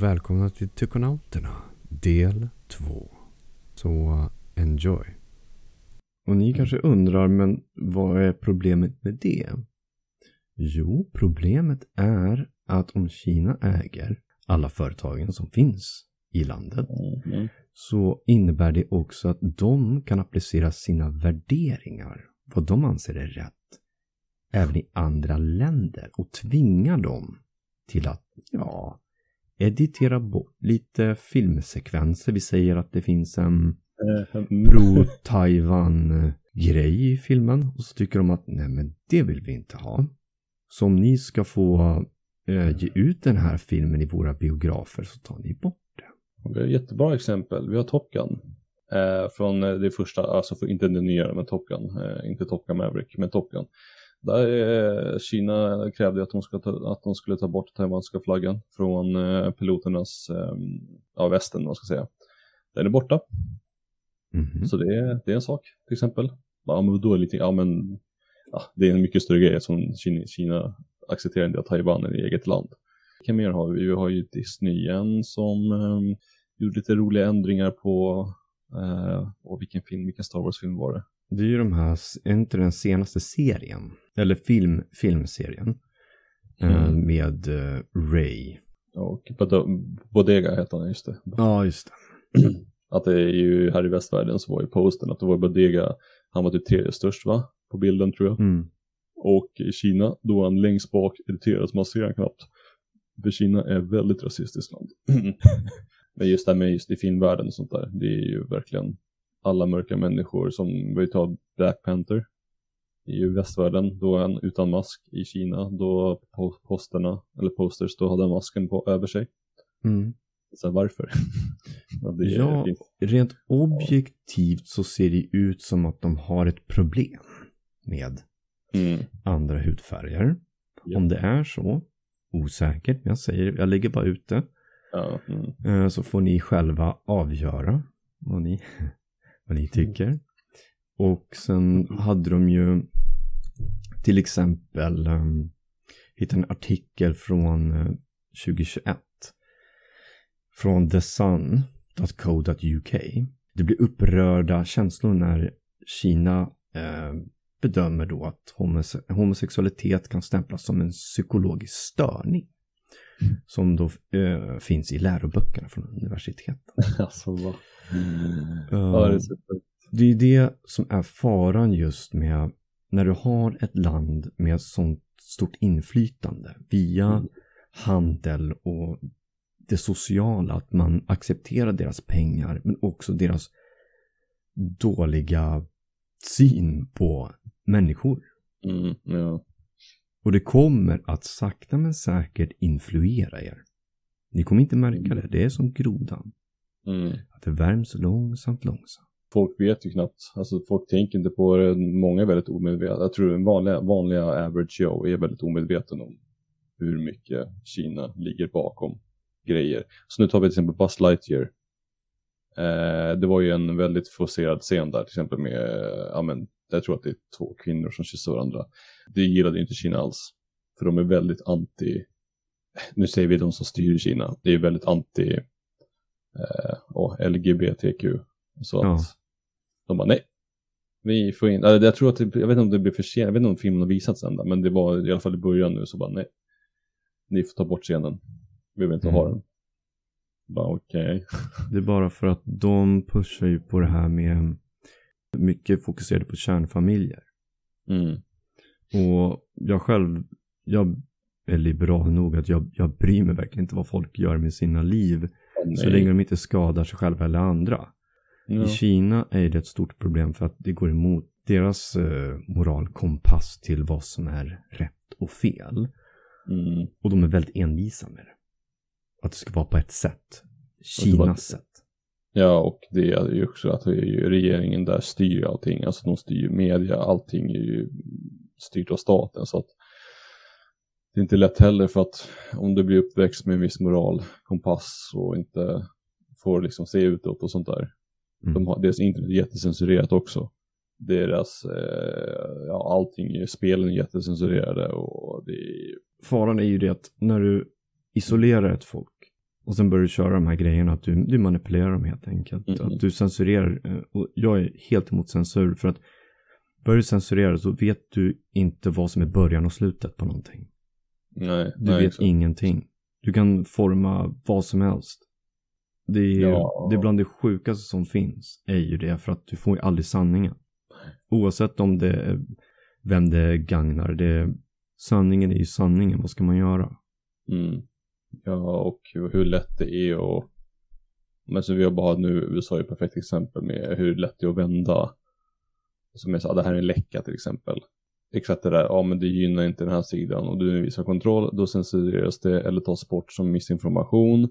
och välkomna till Tykonauterna del 2. Så enjoy. Och ni kanske undrar, men vad är problemet med det? Jo, problemet är att om Kina äger alla företagen som finns i landet Mm. så innebär det också att de kan applicera sina värderingar, vad de anser är rätt, även i andra länder och tvinga dem till att, ja, editera bort lite filmsekvenser. Vi säger att det finns en Eh, pro-Taiwan-grej i filmen och så tycker de att nej men det vill vi inte ha. Så om ni ska få eh, ge ut den här filmen i våra biografer så tar ni bort det. Vi har ett jättebra exempel. Vi har Top Gun. Eh, från eh, det första, alltså för, inte den nya men Top Gun. Eh, inte Top Gun Maverick, men Top Gun. Där eh, Kina krävde att de, ska ta, att de skulle ta bort taiwanska flaggan från eh, piloternas, eh, ja västen vad ska säga. Den är borta, Mhm. så det är, det är en sak till exempel. Ja men då är det lite, ja men, ja, det är en mycket större grej som Kina, Kina accepterar inte att Taiwan är eget land. Vilka mer har vi? Vi har ju Disney igen som eh, gjorde lite roliga ändringar på, eh, och vilken film, vilken Star Wars-film var det? Det är ju de här, är inte den senaste serien, eller film, filmserien, eh, Mm. med eh, Ray. Och Bod- Bodega heter han, just det. Ja, just det. Att det är ju här i västvärlden så var ju posten att det var Bodega, han var typ tredje störst va? På bilden tror jag. Mm. Och i Kina, då är han längst bak, irriterad så man ser han knappt. För Kina är väldigt rasistiskt land. Men just det här med just i filmvärlden och sånt där, det är ju verkligen alla mörka människor som, vi tar Black Panther. I västvärlden, då är han utan mask. I Kina, då posterna, eller posters, då hade han masken på, över sig. Mm. Så varför? Ja, rent objektivt så ser det ut som att de har ett problem med Mm. andra hudfärger. Ja. Om det är så, osäkert, men jag säger, jag lägger bara ut det. Ja, mm. Eh, Så får ni själva avgöra vad ni, vad ni tycker. Och sen hade de ju till exempel um, hittat en artikel från eh, 2021 från thesun.co.uk. Det blir upprörda känslor när Kina eh, bedömer då att homose- homosexualitet kan stämplas som en psykologisk störning. Som då eh, finns i läroböckerna från universiteten. alltså vad. Eh, Ja, det är super. det är det som är faran just med när du har ett land med sånt stort inflytande via Mm. handel och det sociala, att man accepterar deras pengar men också deras dåliga syn på människor. Mm, ja. Och det kommer att sakta men säkert influera er. Ni kommer inte märka det, det är som grodan. Mm. Att det värms långsamt, långsamt. Folk vet ju knappt, alltså folk tänker inte på det, många är väldigt omedvetna. Jag tror den vanliga, vanliga average Joe är väldigt omedveten om hur mycket Kina ligger bakom grejer. Så nu tar vi till exempel Buzz Lightyear. Eh, det var ju en väldigt forcerad scen där till exempel med, eh, ja men, jag tror att det är två kvinnor som kysser varandra. Det gillade ju inte Kina alls. För de är väldigt anti, nu säger vi de som styr Kina, det är väldigt anti och LGBTQ. Så att de bara nej. Vi får in, jag tror att det, jag vet inte om det blir för sent, jag vet inte om filmen har visats än men det var i alla fall i början nu så bara nej. Ni får ta bort scenen. Vi vill inte ha Mm. den. Bara okej. Det är bara för att de pushar ju på det här med mycket fokuserade på kärnfamiljer. Mm. Och jag själv, jag är liberal nog att jag, jag bryr mig verkligen inte vad folk gör med sina liv. Så länge de inte skadar sig själva eller andra. Ja. I Kina är det ett stort problem för att det går emot deras eh, moralkompass till vad som är rätt och fel. Mm. Och de är väldigt envisa med det. Att det ska vara på ett sätt. Kinas sätt. Ja, och det är ju också att regeringen där styr allting. Alltså de styr media, allting är ju styrt av staten. Så att det är inte lätt heller för att om du blir uppväxt med en viss moral, kompass och inte får liksom se utåt och sånt där. Mm. De har, deras internet är jättecensurerat också. Deras, eh, ja allting, spelen är jättecensurerade och det är Faran är ju det att när du isolerar ett folk och Och sen börjar du köra de här grejerna att du, du manipulerar dem helt enkelt. Mm. Att du censurerar. eh, Och jag är helt emot censur för att börjar du censurera så vet du inte vad som är början och slutet på någonting. Nej, Du nej, vet exakt. ingenting. Du kan forma vad som helst. Det är, Ja. det är bland det sjukaste som finns. Är ju det för att du får ju aldrig sanningen. Oavsett om det är vem det gagnar. Det, sanningen är ju sanningen. Vad ska man göra? Mm. Ja, och hur lätt det är och men så vi har bara nu, USA är ett perfekt exempel med hur lätt det är att vända. Som jag sa, det här är en läcka till exempel. Exakt det där, ja men det gynnar inte den här sidan och du visar kontroll, då censureras det eller tas bort som missinformation.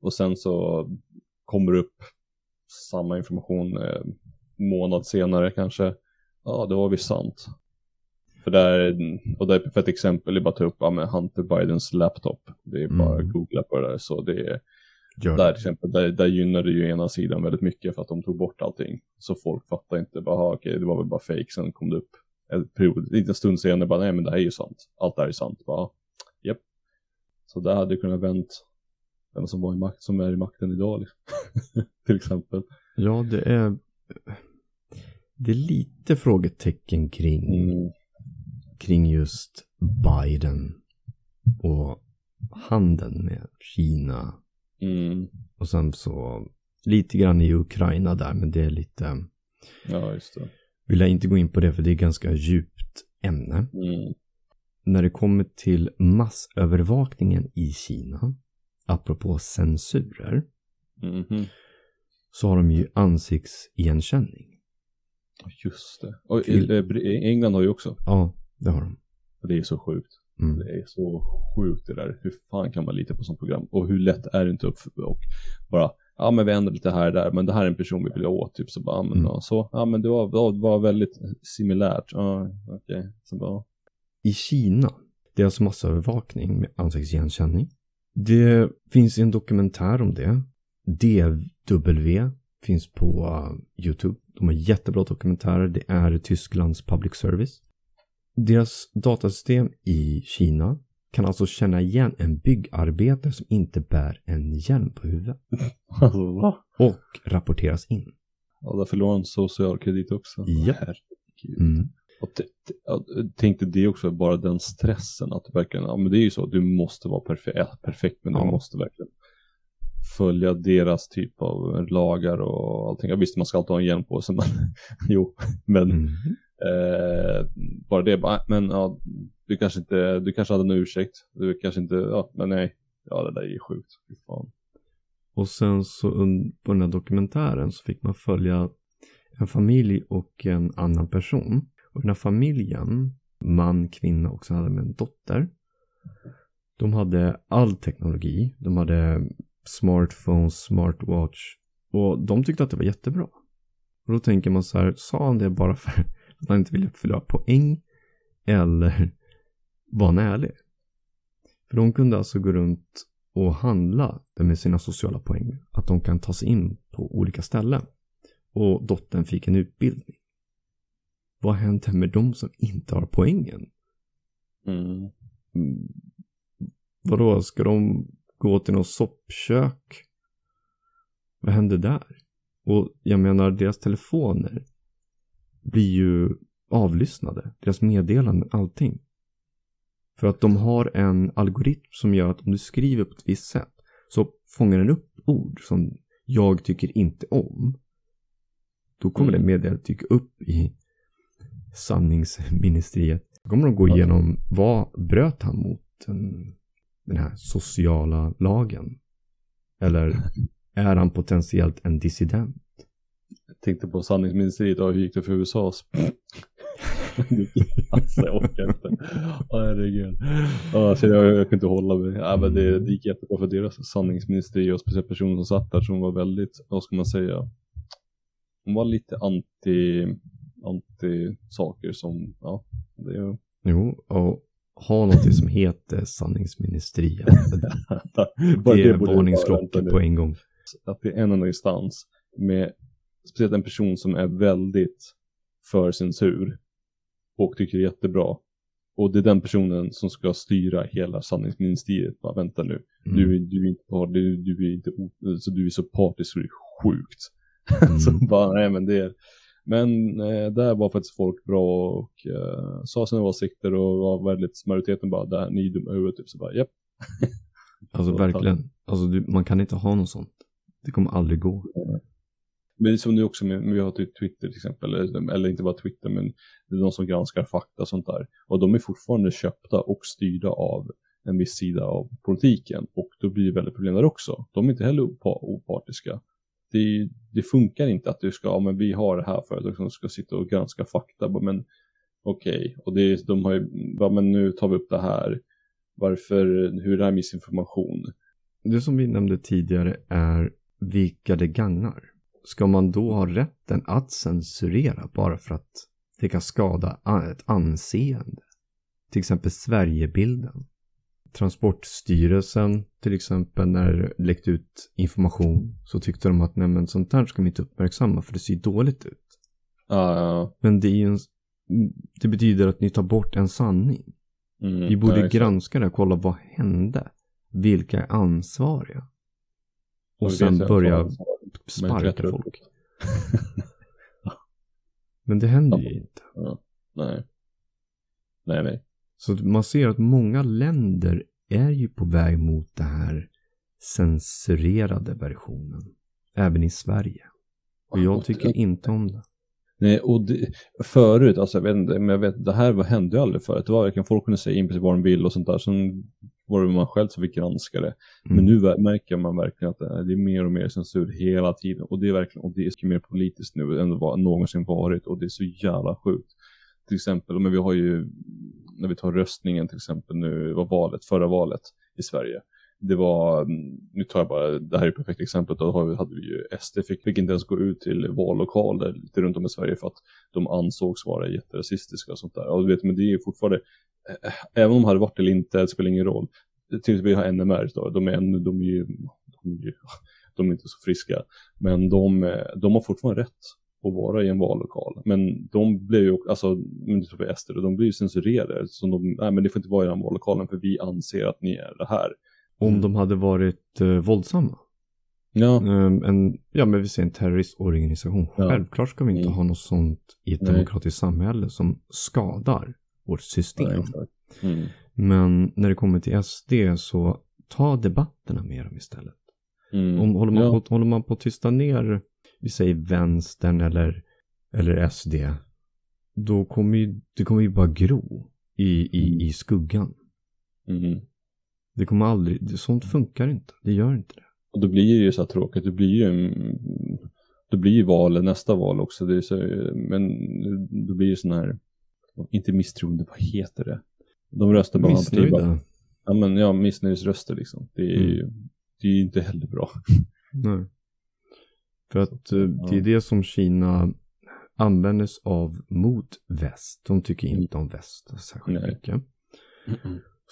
Och sen så kommer upp samma information eh, månad senare kanske. Ja, det var visst sant. För där, och det är för ett exempel, är bara att ta upp ja, men Hunter Bidens laptop. Det är bara att Mm. googla på det där. Så det är, Gör där till exempel, där, där gynnar det ju ena sidan väldigt mycket för att de tog bort allting. Så folk fattar inte, bara "Aha, okej det var väl bara fake, sen kom det upp en period, en liten stund senare, bara nej men det här är ju sant. Allt det här är sant, bara japp. Så där hade det kunnat vänt vem som var i makt, som är i makten idag liksom. till exempel. Ja, det är... Det är lite frågetecken kring, Mm. kring just Biden och handeln med Kina. Mm. Och sen så lite grann i Ukraina där, men det är lite... Ja, just det. Vill jag inte gå in på det för det är ganska djupt ämne. Mm. När det kommer till massövervakningen i Kina, apropå censurer, Mhm. så har de ju ansiktsigenkänning. Just det. Och Till- eh, England har ju också. Ja, det har de. Det är så sjukt. Mm. Det är så sjukt det där. Hur fan kan man lita på sånt program? Och hur lätt är det inte upp och bara, ja men vi ändrar lite här och där, men det här är en person vi vill åt, typ så bara, men Mm. ja, så, ja men det var, det var väldigt similärt, ja okej, så bara, I Kina, deras massövervakning med ansiktsigenkänning. Det finns en dokumentär om det. DW finns på uh, YouTube. De har jättebra dokumentärer. Det är Tysklands public service. Deras datasystem i Kina kan alltså känna igen en byggarbetare som inte bär en hjälm på huvudet. alltså va? Och rapporteras in. Ja, där förlorar han social kredit också. Japp. Herregud. Mm. Och t- t- ja, tänkte det också, bara den stressen att verkligen, ja men det är ju så, du måste vara perfekt, ja, perfekt men Ja. du måste verkligen följa deras typ av lagar och allting. Jag visste man ska alltid ha en hjälm på sig, men jo, men Mm eh, bara det, bara, men ja, du kanske inte, du kanske hade en ursäkt, du kanske inte, ja, men nej, ja det där är ju sjukt, fy fan. Och sen så på den här dokumentären så fick man följa en familj och en annan person. Och den här familjen, man, kvinna och sen hade de en dotter. De hade all teknologi. De hade smartphones, smartwatch. Och de tyckte att det var jättebra. Och då tänker man så här, sa han det bara för att han inte ville fylla poäng? Eller var han ärlig? För de kunde alltså gå runt och handla med sina sociala poäng. Att de kan ta sig in på olika ställen. Och dottern fick en utbildning. Vad händer med de som inte har poängen? Mm. Mm. Vadå, ska de gå till något soppkök? Vad händer där? Och jag menar, deras telefoner blir ju avlyssnade. Deras meddelanden, allting. För att de har en algoritm som gör att om du skriver på ett visst sätt så fångar den upp ord som jag tycker inte om. Då kommer Mm. det meddelandet dyka upp i sanningsministeriet. Då kommer de gå igenom vad bröt han mot den, den här sociala lagen? Eller är han potentiellt en dissident? Jag tänkte på sanningsministeriet, hur gick det för USAs? alltså jag orkar inte. Herregud. Ja, så jag, jag kan inte hålla mig. Ja, men det, det gick jättebra för deras sanningsministeri och speciellt personen som satt där som var väldigt, vad ska man säga, hon var lite anti, anti saker som, ja, det Jo, och ha någonting som heter sanningsministeriet. Det är varningsklockor på en gång. Att det är en enda instans med speciellt en person som är väldigt för censur och tycker det är jättebra Och det är den personen som ska styra hela sanningsministeriet. Bara vänta nu, Mm. du, du, är inte, du, du, är inte, så du är så partisk så det är sjukt. Mm. så bara, nej men det är, men eh, där var faktiskt folk bra och eh, sa sina åsikter och var väldigt, majoriteten bara, där, ni är dumma huvudet, typ så bara, japp. Alltså Så, verkligen. Alltså, du, man kan inte ha något sånt. Det kommer aldrig gå. Men som nu också med, vi har typ Twitter till exempel, eller, eller inte bara Twitter men det är de som granskar fakta och sånt där. Och de är fortfarande köpta och styrda av en viss sida av politiken och då blir det väldigt problem där också. De är inte heller opartiska. Det, det funkar inte att du ska, ja men vi har det här företaget som ska sitta och granska fakta, men okej, och det, de har ju, ja men nu tar vi upp det här. Varför, hur är det här misinformation? Det som vi nämnde tidigare är vilka det gagnar. Ska man då ha rätten att censurera bara för att det kan skada ett anseende? Till exempel Sverigebilden. Transportstyrelsen till exempel när det läckte ut information så tyckte de att nej men sånt här ska vi inte uppmärksamma för det ser dåligt ut. Ja, ja, Men det är ju en, det betyder att ni tar bort en sanning. mm, Vi borde granska det och kolla vad hände. Vilka är ansvariga? Och Och sen börja så- sparka rätt upp. folk. Men det händer Ja. ju inte. Nej. Nej, nej. Så man ser att många länder är ju på väg mot det här censurerade versionen. Även i Sverige. Och jag tycker inte om det. Nej, och det, förut, alltså jag vet inte, men jag vet, det här var, hände ju aldrig förut. Det var verkligen folk kunde säga in precis vad de vill och sånt där. Sen var det man själv som fick granska det. Men Mm. nu ver- märker man verkligen att det är, mer och mer censur hela tiden. Och det är verkligen, och det är så mer politiskt nu än var, någonsin varit. Och det är så jävla sjukt. Till exempel, men vi har ju, när vi tar röstningen till exempel nu, var valet, förra valet i Sverige. Det var, mm, nu tar jag bara, det här är ett perfekt exempel, då hade vi ju SD fick, fick inte ens gå ut till vallokaler lite runt om i Sverige för att de ansågs vara jätterasistiska och sånt där. Och du vet, men det är ju fortfarande, eh, även om de hade varit eller inte, det spelar ingen roll. Till vi har NMR då, de är, ännu, de är ju, de är, ju- de är inte så friska. Men de, eh, de har fortfarande rätt att vara i en vallokal. Men de blev ju, alltså, men tror jag SD, de blir ju censurerade. Så de, nej men det får inte vara i den vallokalen för vi anser att ni är det här. Om de hade varit eh, våldsamma. Ja, Ehm, en, ja men vi säger en terroristorganisation. Ja. Självklart ska vi inte Mm. ha något sånt i ett Nej. demokratiskt samhälle som skadar vårt system. ja. Mm. Men när det kommer till SD så ta debatterna med dem istället. Mm. Om, håller, man ja. på, håller man på att tysta ner, vi säger vänstern eller, eller SD, då kommer ju, det kommer ju bara gro i, i, Mm. i skuggan. Mm. Det kommer aldrig, sånt funkar inte. Det gör inte det. Och då blir det ju så här tråkigt, det blir ju det blir ju val, nästa val också, det så, men då blir ju sån här, inte misstroende, vad heter det? De röstar bara på partier bara, Missnöjda? ja men ja, missnöjesröster liksom. Det är ju, det är ju inte heller bra. Nej. För att eh, Ja. det är det som Kina använder sig av mot väst. De tycker inte om väst särskilt Nej. mycket.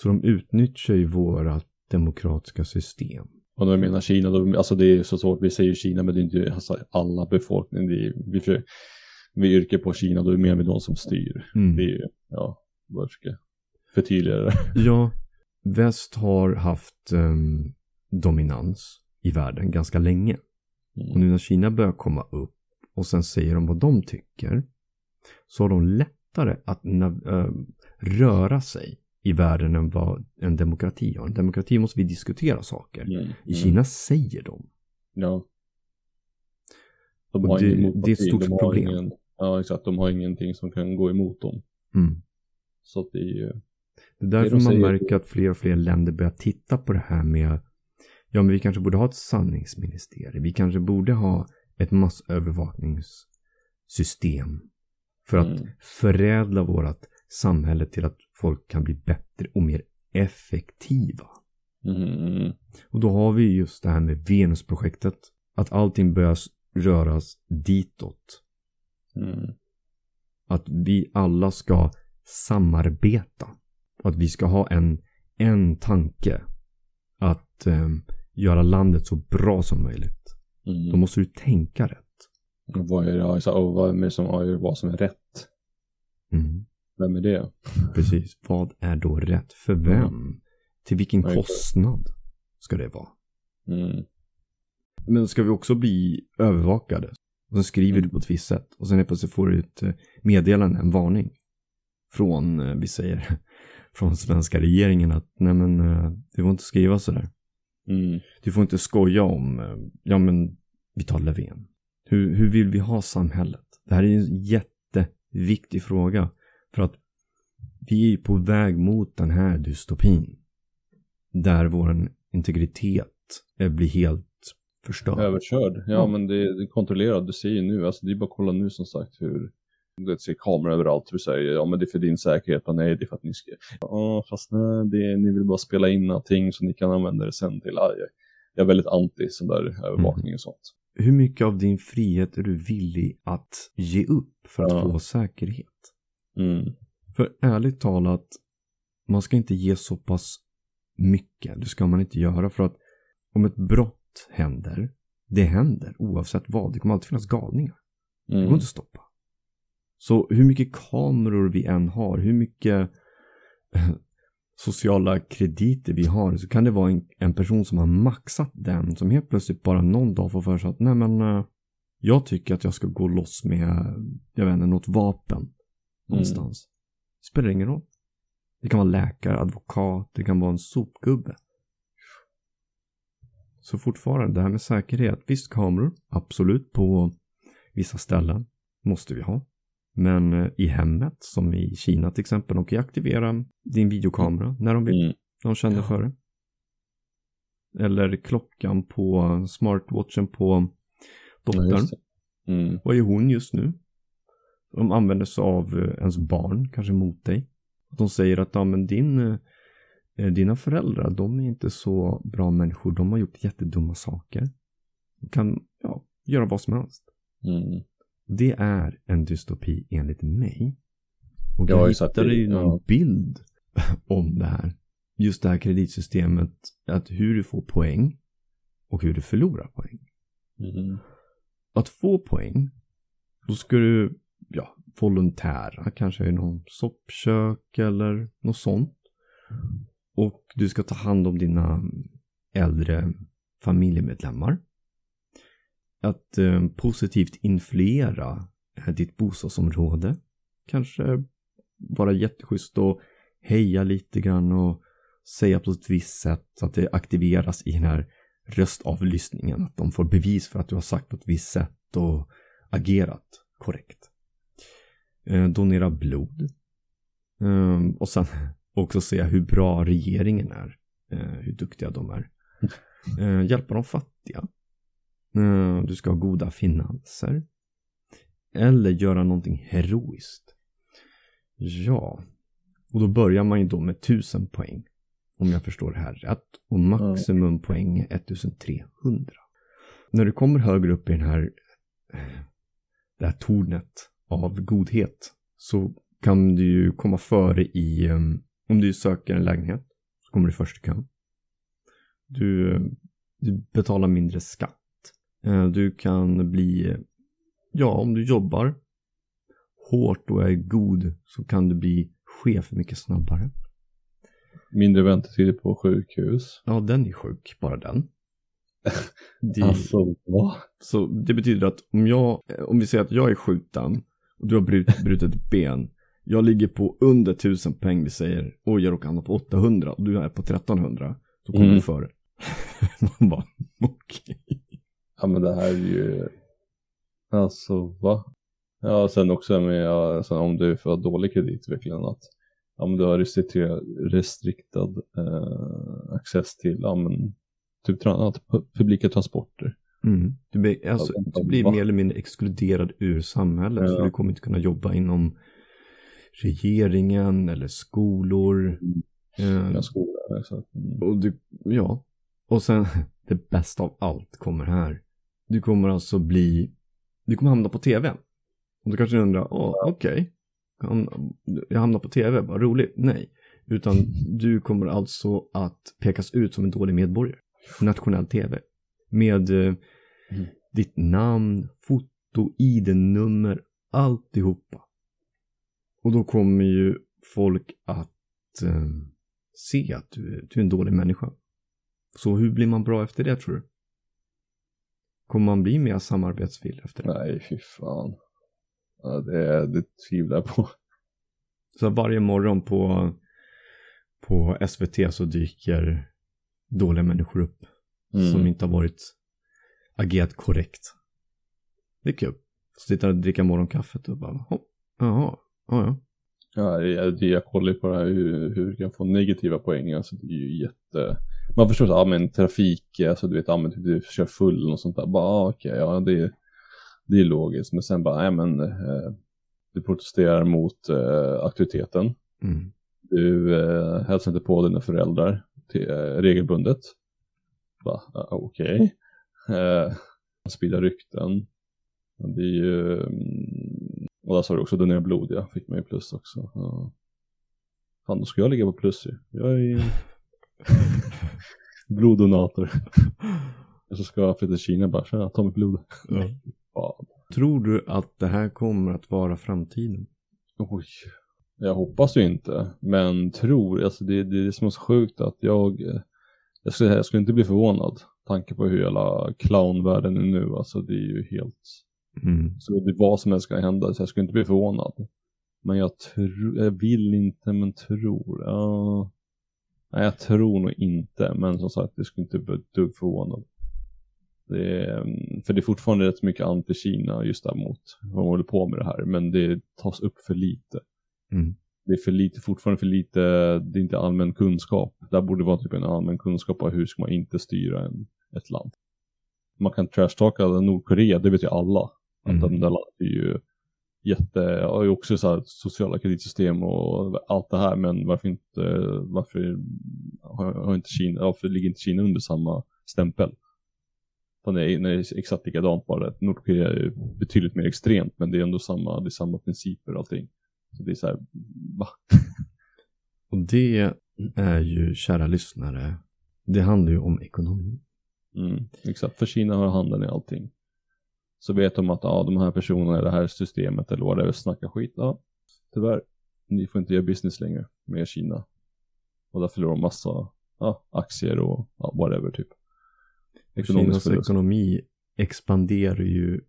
Så de utnyttjar ju våra demokratiska system. Och när jag menar Kina, då, alltså det är så svårt, vi säger Kina men det är inte alltså, alla befolkningen, är, vi, försöker, vi yrkar på Kina, då är mer med de som styr. Mm. Det är ju, ja, vad ska förtydliga det. Ja, väst har haft ehm, dominans i världen ganska länge. Och Mm. nu när Kina börjar komma upp och sen säger de vad de tycker så har de lättare att ehm, röra sig i världen än vad en demokrati har. En demokrati måste vi diskutera saker. Mm. I Kina säger de. Ja. De Och har det- ingen det är ett stort de problem. Ingen, ja, exakt. De har ingenting som kan gå emot dem. Mm. Så att det är ju, Det är därför de man märker att fler och fler länder börjar titta på det här med ja men vi kanske borde ha ett sanningsministerium. Vi kanske borde ha ett massövervakningssystem för att Mm. förädla vårt samhälle till att folk kan bli bättre och mer effektiva. mm, Och då har vi just det här med Venusprojektet. Att allting börjar röras ditåt. mm, Att vi alla ska samarbeta. Att vi ska ha en, en tanke. Att ehm, göra landet så bra som möjligt. mm. Då måste du tänka rätt. Och vad är det, alltså, och vad är det som avgör vad som är rätt? Mm. Vem är det? Precis. Vad är då rätt för vem? Mm. Till vilken exakt. kostnad ska det vara? Mm. Men ska vi också bli övervakade? Och sen skriver du på ett visst sätt. Och sen helt plötsligt får du ett eh, meddelande, en varning. Från, eh, vi säger, från svenska regeringen att nej men, eh, du får inte skriva sådär. Mm. Du får inte skoja om, ja men, vi tar Löfven. Hur, hur vill vi ha samhället? Det här är en jätteviktig fråga. För att vi är på väg mot den här dystopin. Där vår integritet eh, blir helt förstörd. Överkörd. Ja, Ja. men det, det är kontrollerat. Du ser ju nu, alltså det är bara att kolla nu som sagt hur det ser kameror överallt. Du säger ja men det är för din säkerhet. Men nej, det är för att ni ska... Ja, fast nej, det, ni vill bara spela in någonting så ni kan använda det sen till... Jag, jag är väldigt anti sån där övervakning och sånt. Hur mycket av din frihet är du villig att ge upp för att Ja. få säkerhet? Mm. För ärligt talat, man ska inte ge så pass mycket. Det ska man inte göra för att om ett brott händer, det händer oavsett vad. Det kommer alltid finnas galningar. Det går Mm. inte att stoppa. Så hur mycket kameror vi än har, hur mycket eh, sociala krediter vi har, så kan det vara en, en person som har maxat den, som helt plötsligt bara någon dag får för sig att nej men, eh, jag tycker att jag ska gå loss med, jag vet inte, något vapen någonstans. Spelar ingen roll. Det kan vara läkare, advokat, det kan vara en sopgubbe. Så fortfarande, det här med säkerhet. Visst, kameror, absolut, på vissa ställen måste vi ha. Men eh, i hemmet, som i Kina till exempel, de kan ju aktivera din videokamera när de vill. Mm. De känner Ja. för det. Eller klockan på smartwatchen på Ja, dottern. det. Mm. Vad är hon just nu? De använder sig av eh, ens barn, kanske mot dig. De säger att ja, men din, eh, dina föräldrar, de är inte så bra människor. De har gjort jättedumma saker. De kan ja, göra vad som helst. Mm. Det är en dystopi enligt mig. Och Jag jag hittade ju någon ja. bild om det här. Just det här kreditsystemet, att hur du får poäng och hur du förlorar poäng. Mm. Att få poäng, då ska du ja, volontära, kanske i någon soppkök eller något sånt. Och du ska ta hand om dina äldre familjemedlemmar. Att eh, positivt influera eh, ditt bostadsområde. Kanske vara jätteschysst och heja lite grann och säga på ett visst sätt så att det aktiveras i den här röstavlyssningen. Att de får bevis för att du har sagt på ett visst sätt och agerat korrekt. Eh, donera blod. Eh, och sen också se hur bra regeringen är. Eh, hur duktiga de är. Eh, hjälpa de fattiga. Eh, du ska ha goda finanser. Eller göra någonting heroiskt. Ja. Och då börjar man ju då med 1000 poäng. Om jag förstår det här rätt. Och maximum poäng är 1300. När du kommer högre upp i den här, det här tornet av godhet. Så kan du ju komma före i, um, om du söker en lägenhet. Så kommer du först i kön. Du, eh, du betalar mindre skatt. Eh, Du kan bli, ja om du jobbar hårt och är god så kan du bli chef mycket snabbare. Mindre väntetider på sjukhus. Ja, den är sjuk, bara den. Det, Alltså, va? Så det betyder att om jag, om vi säger att jag är skjuten och du har brut, brutit ett ben. Jag ligger på under 1000 poäng, vi säger, och jag råkar hamna på 800 och du är på 1300. Då kommer Mm. du före. Man bara, okej. Ja men det här är ju, alltså va? Ja sen också med, alltså, om du får dålig kreditutveckling att ja, men du har restriktad eh, access till ja, men, typ tra- publika transporter. Mm. Du, blir, alltså, du blir mer eller mindre exkluderad ur samhället. Ja. För du kommer inte kunna jobba inom regeringen eller skolor. Eh, Ja, skola, så, mm. Och du, ja. Och sen, det bästa av allt kommer här. Du kommer alltså bli, du kommer hamna på tv. Och då kanske du undrar, åh, okej. Han- Jag hamnar på tv, vad roligt. Nej. Utan du kommer alltså att pekas ut som en dålig medborgare. Nationell tv. Med eh, Mm. ditt namn, foto, ID-nummer, alltihopa. Och då kommer ju folk att eh, se att du, du är en dålig människa. Så hur blir man bra efter det tror du? Kommer man bli mer samarbetsvillig efter det? Nej, fy fan. Ja, det, det tvivlar jag på. Så varje morgon på, på SVT så dyker dåliga människor upp. Mm. Som inte har varit agerat korrekt. Det är kul. Så sitter och dricker morgonkaffet och bara, jaha, ja, ja. Ja, jag, jag kollar ju på det här hur, hur du kan få negativa poäng. Alltså det är ju jätte... Man förstår så, ja men trafik, alltså du vet, ja men du kör full och sånt där. Bara, ah, okej, okay, ja det är, det är logiskt. Men sen bara, nej men eh, du protesterar mot eh, aktiviteten. Mm. Du eh, hälsar inte på dina föräldrar till, eh, regelbundet. Bara, okej. Okay. Eh, sprida rykten. Det är ju, mm, och där sa du också donera blod, ja, fick ju plus också. Ja. Fan, då ska jag ligga på plus ju. Jag är bloddonator. Så ska jag flytta till Kina bara, tjena, ta mitt blod. Ja. Tror du att det här kommer att vara framtiden? Oj. Jag hoppas ju inte, men tror, alltså det, det är det som är så sjukt att jag, jag skulle, jag skulle inte bli förvånad, tanke på hur hela clownvärlden är nu, alltså det är ju helt, Mm. så det vad som helst kan hända, så jag skulle inte bli förvånad. Men jag tror, jag vill inte, men tror, ja. Nej, jag tror nog inte, men som sagt, det skulle inte bli ett dugg förvånad. Det är, för det är fortfarande rätt mycket anti-Kina just där mot vad man håller på med det här, men det tas upp för lite. Mm. Det är för lite, fortfarande för lite, det är inte allmän kunskap. Där borde vara typ en allmän kunskap av hur ska man inte styra en, ett land. Man kan trashtalka Nordkorea, det vet ju alla. Att Mm. de där är ju jätte, har ju också så här sociala kreditsystem och allt det här, men varför inte, varför har, har inte Kina, varför ligger inte Kina under samma stämpel? För det är, det är exakt likadant bara, Nordkorea är betydligt mer extremt, men det är ändå samma, det är samma principer och allting. Så det är så här, va? Och det är ju, kära lyssnare, det handlar ju om ekonomi. Mm, exakt, för Kina har handen i allting. Så vet de att ja, de här personerna i det här systemet eller vad det är snackar skit. Ja, tyvärr, ni får inte göra business längre med Kina. Och där förlorar de massa ja, aktier och ja, whatever typ. Ekonomisk Kinas ekonomi expanderar ju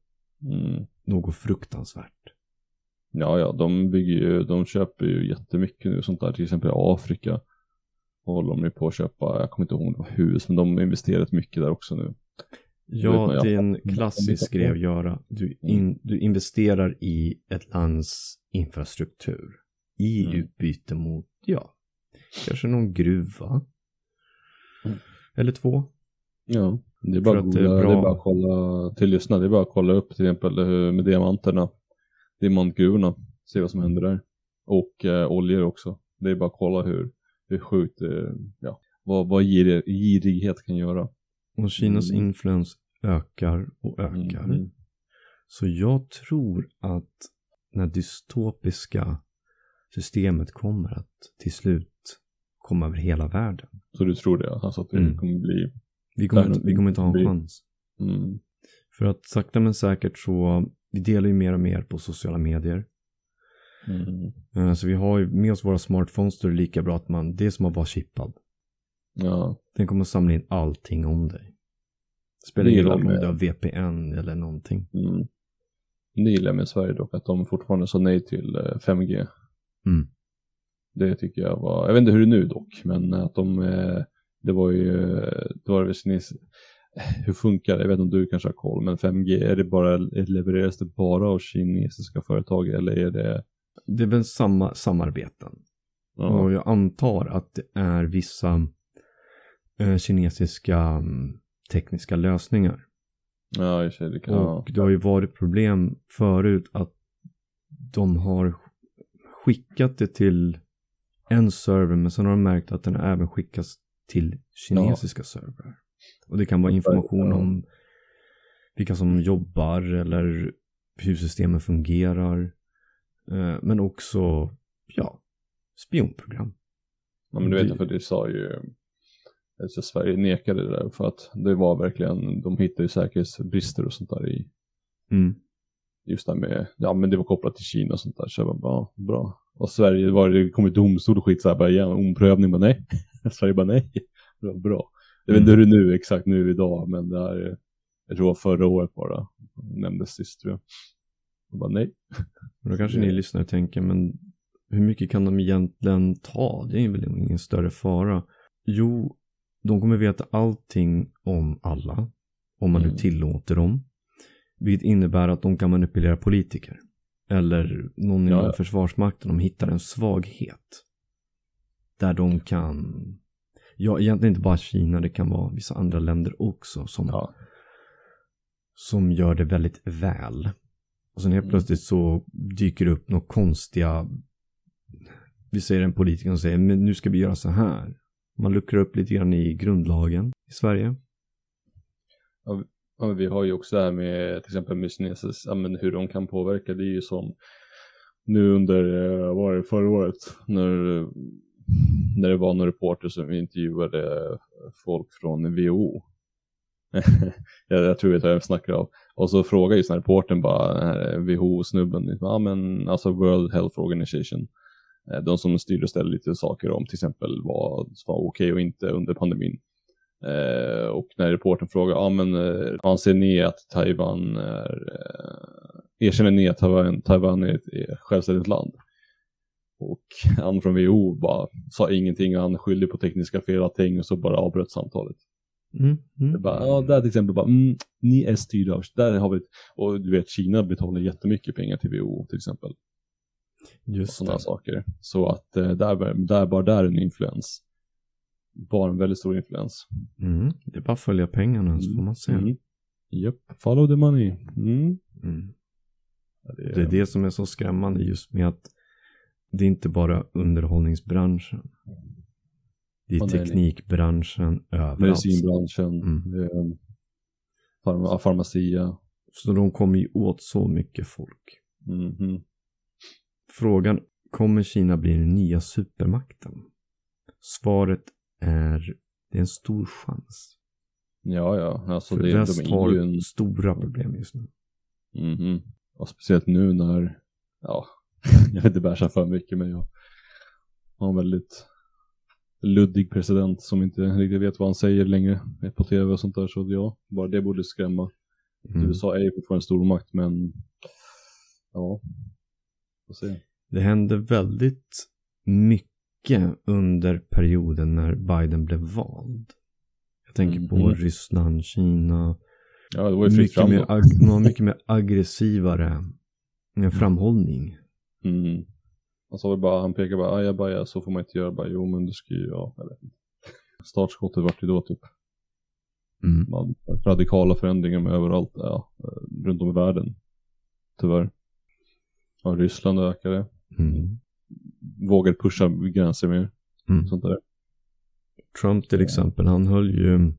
Mm. något fruktansvärt. Ja, ja, de bygger ju, de köper ju jättemycket nu sånt där, till exempel i Afrika. Och håller de ju på att köpa, jag kommer inte ihåg det var hus, men de har investerat mycket där också nu. Ja, det är en Mm. klassisk grej att göra. Du, in, du investerar i ett lands infrastruktur. I Mm. utbyte mot, ja, kanske någon gruva. Mm. Eller två. Ja, det är bara att att det är googla, det är, bra. bara att kolla, till lyssna, det är bara att kolla upp till exempel hur- med diamanterna, diamantgruvorna, se vad som händer där. Och eh, oljor också. Det är bara att kolla hur, hur sjukt, eh, ja, vad, vad gir, girighet kan göra. Och Kinas Mm. influens ökar och ökar. Mm. Så jag tror att när dystopiska systemet kommer att till slut komma över hela världen. Så du tror det, alltså att det Mm. kommer bli, Vi kommer, inte, vi kommer inte ha en blir- chans. mm, För att sakta men säkert så, vi delar ju mer och mer på sociala medier. mm, Eh, Så vi har ju med oss våra smartphones, då är det lika bra att man, det är som att vara chippad. ja, Den kommer samla in allting om dig. Spelar ingen roll om du har VPN eller någonting. mm. Det gillar jag med Sverige dock, att de fortfarande sa nej till eh, 5G. Mm. Det tycker jag var, jag vet inte hur det är nu dock, men att de, eh, det var ju, eh, det var det hur funkar det? Jag vet inte om du kanske har koll, men 5G, är det bara, levereras det bara av kinesiska företag eller är det? Det är väl samma samarbeten. Och Ja, jag antar att det är vissa eh, kinesiska mm, tekniska lösningar. ja i och sig, det kan, ja. Och det har ju varit problem förut att de har skickat det till en server men sen har de märkt att den även skickas till kinesiska servrar. Och det kan vara information om vilka som jobbar eller hur systemen fungerar. Eh, Men också, ja, spionprogram. ja men du vet, för det sa ju, alltså Sverige nekade det där för att det var verkligen, de hittade ju säkerhetsbrister och sånt där i, Mm. just där med, ja men det var kopplat till Kina och sånt där, så jag bara, bra, bra. Och Sverige var det kommit domstol och skit så här bara igen, omprövning, men nej. Sverige bara nej. Det var bra. Jag vet inte hur det är nu, exakt nu idag, men det här, jag tror det var förra året bara, nämndes sist tror jag. Och bara nej. Då kanske ni lyssnare tänker, men hur mycket kan de egentligen ta? Det är väl ingen större fara. Jo, de kommer veta allting om alla, om man nu Mm. tillåter dem. Vilket innebär att de kan manipulera politiker. Eller någon inom ja. Försvarsmakten, de hittar en svaghet. Där de kan, ja egentligen inte bara Kina, det kan vara vissa andra länder också som, Ja. som gör det väldigt väl. Och sen helt Mm. plötsligt så dyker det upp några konstiga, vi säger en politiker som säger, men nu ska vi göra så här. Man luckrar upp lite grann i grundlagen i Sverige. Ja, men vi har ju också det här med till exempel med kinesis, ja, men hur de kan påverka. Det är ju som nu under, eh, vad var det, förra året, när, när det var några reporter som intervjuade folk från WHO. jag, jag tror vi tar jag snackar av. Och så frågar just den här reportern bara, den här WHO-snubben, liksom, ja men alltså World Health Organization. Eh, de som styr och ställer lite saker om till exempel vad som var okej och inte under pandemin. Eh, och när reportern frågar, ja men eh, anser ni att Taiwan är, eh, erkänner ni att Taiwan, Taiwan är ett är ett självständigt land? Och han från WHO bara sa ingenting och han skyllde på tekniska fel och allting och så bara avbröt samtalet. Mm, Det mm. bara, ja, där till exempel bara, mm, ni är styrda av, där har vi, och du vet Kina betalar jättemycket pengar till WHO till exempel. Just sådana det. saker. Så att eh, där, där, bara där är en influens. Bara en väldigt stor influens. Mm. Det är bara att följa pengarna så får man se. Mm. Japp, follow the money. Mm. Mm. Ja, Det är det som är så skrämmande just med att det är inte bara underhållningsbranschen. Det är Åh, nej, nej. teknikbranschen överallt. Medicinbranschen, Mm. farma, farmacia. Så de kommer ju åt så mycket folk. Mhm. Frågan, kommer Kina bli den nya supermakten? Svaret är, det är en stor chans. Ja, ja, alltså För det, väst de har en, stora problem just nu. mhm. och speciellt nu när, ja, jag vill inte bärsa för mycket men jag har en väldigt luddig president som inte riktigt vet vad han säger längre på tv och sånt där så ja, bara det borde skrämma. Mm. USA är ju fortfarande en stormakt men ja, får se. Det hände väldigt mycket under perioden när Biden blev vald. Jag tänker på Mhm. Ryssland, Kina. Ja, det var ju fritt Mycket mer, ag- mycket mer aggressivare eh, framhållning. Mm. Han sa väl bara, han pekade bara, ajabaja, så får man inte göra. Bara, jo men du ska ju, ja, jag vet inte. Startskottet vart ju då typ, Mm. man, radikala förändringar med överallt, ja, runt om i världen. Tyvärr. Ja, Ryssland ökade, Mm. vågade pusha gränser mer, Mm. sånt där. Trump till exempel, han höll ju,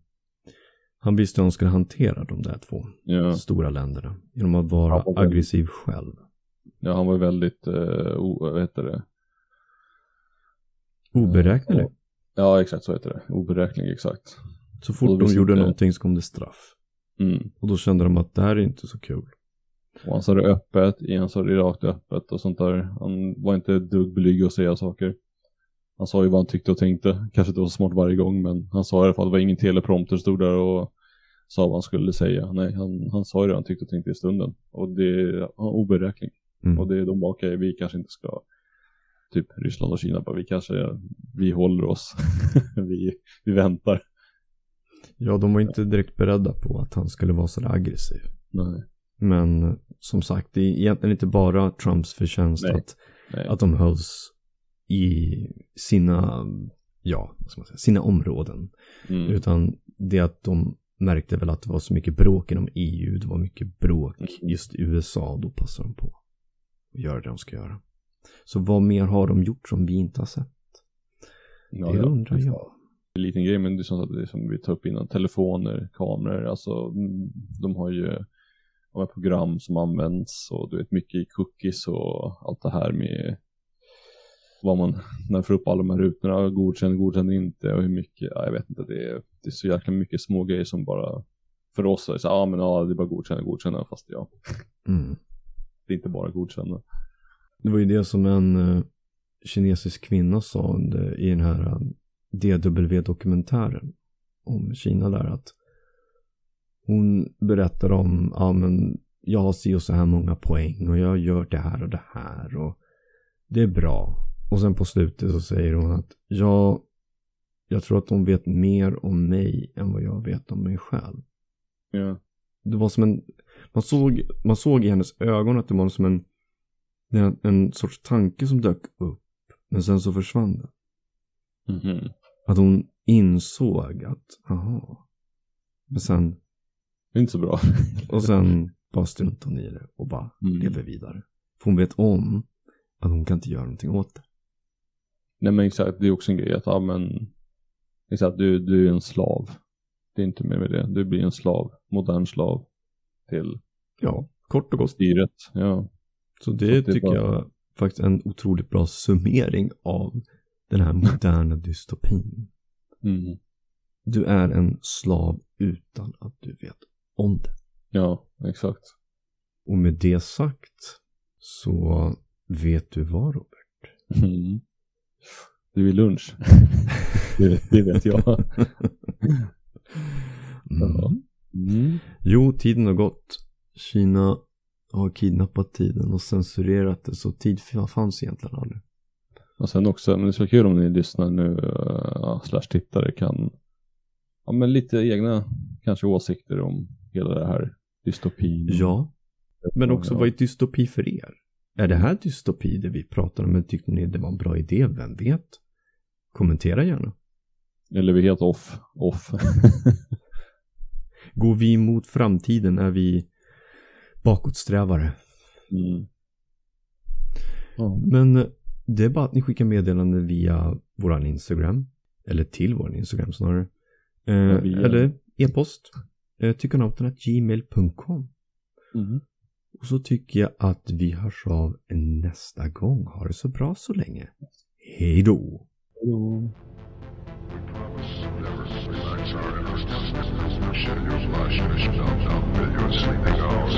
han visste hur han skulle hantera de där två Ja, stora länderna. Genom att vara Ja, aggressiv själv. Ja han var ju väldigt, eh, o, vad heter det? Oberäknelig. Ja, exakt så heter det. Oberäknelig, exakt. Så fort de gjorde inte- någonting så kom det straff. Mm. Och då kände de att det här är inte så kul. Och han sa det öppet, han sa det rakt öppet och sånt där. Han var inte dugg blyg att säga saker. Han sa ju vad han tyckte och tänkte. Kanske inte var så smart varje gång, men han sa i alla fall, det var ingen teleprompter stod där och sa vad han skulle säga. Nej, han, han sa ju det han tyckte och tänkte i stunden. Och det är oberäknelig. Mm. Och det är de okej, vi kanske inte ska, typ Ryssland och Kina, bara, vi kanske, vi håller oss. vi, vi väntar. Ja, de var inte direkt beredda på att han skulle vara så där aggressiv. Nej, Men som sagt, det är egentligen inte bara Trumps förtjänst Nej. att, nej. att de hölls i sina, ja, säga, sina områden. Mm. Utan det att de märkte väl att det var så mycket bråk inom EU, det var mycket bråk Mm. just i USA, då passar de på att göra det de ska göra. Så vad mer har de gjort som vi inte har sett? Ja, det ja. undrar jag. En liten grej, men det är sagt, det är som vi tar upp innan, telefoner, kameror, alltså mm, de har ju de program som används och du vet mycket i cookies och allt det här med vad man, när man får upp alla de här rutorna, godkänd, godkänd inte och hur mycket, ja, jag vet inte, det är, det är så jäkla mycket små grejer som bara för oss är det så ja ah, men ja det är bara godkänna, godkänna fast ja, Mm det är inte bara godkända. Det var ju det som en, eh, kinesisk kvinna sa under, i den här eh, DW-dokumentären om Kina där att hon berättar om, ja men jag har si och så här många poäng och jag gör det här och det här och det är bra. Och sen på slutet så säger hon att ja, jag tror att de vet mer om mig än vad jag vet om mig själv. Ja. Det var som en, man såg, man såg i hennes ögon att det var som en, en, en sorts tanke som dök upp. Men sen så försvann den. Mhm. Att hon insåg att, aha. Men sen, Det är inte så bra. och sen bara struntade hon i det och bara Mm. lever vidare. För hon vet om att hon kan inte göra någonting åt det. Nej men exakt, det är också en grej att, ja men, exakt, du, du är en slav. Det är inte mer med det. Du blir en slav, modern slav till Ja, kort och gott. styret. Ja. Så det, Så det är tycker bara- jag faktiskt är en otroligt bra summering av den här moderna dystopin. Mm. Du är en slav utan att du vet om det. Ja, exakt. Och med det sagt så vet du vad Robert? Mm. Du vill lunch? det, det vet jag. Mm. Mm. Jo, tiden har gått. Kina har kidnappat tiden och censurerat det så tid fanns egentligen aldrig. Och sen också, men det skulle vara kul om ni lyssnar nu, uh, slash tittare kan, ja men lite egna kanske åsikter om hela det här dystopin. Ja, men också Ja. vad är dystopi för er? Är det här dystopi det vi pratar om? Men tyckte ni det var en bra idé? Vem vet? Kommentera gärna. Eller vi är helt off, off. Går vi mot framtiden? Är vi bakåtsträvare? mm. Ja. Men det är bara att ni skickar meddelanden via våran Instagram. Eller till våran Instagram snarare. Eh, via- Eller e-post. Eh, tyckonauten.gmail.com Mm. Och så tycker jag att vi hörs av nästa gång. Ha det så bra så länge. Hej då! Hallå. Never Shadows, lashes, dumb, dumb, billions, sleeping hours.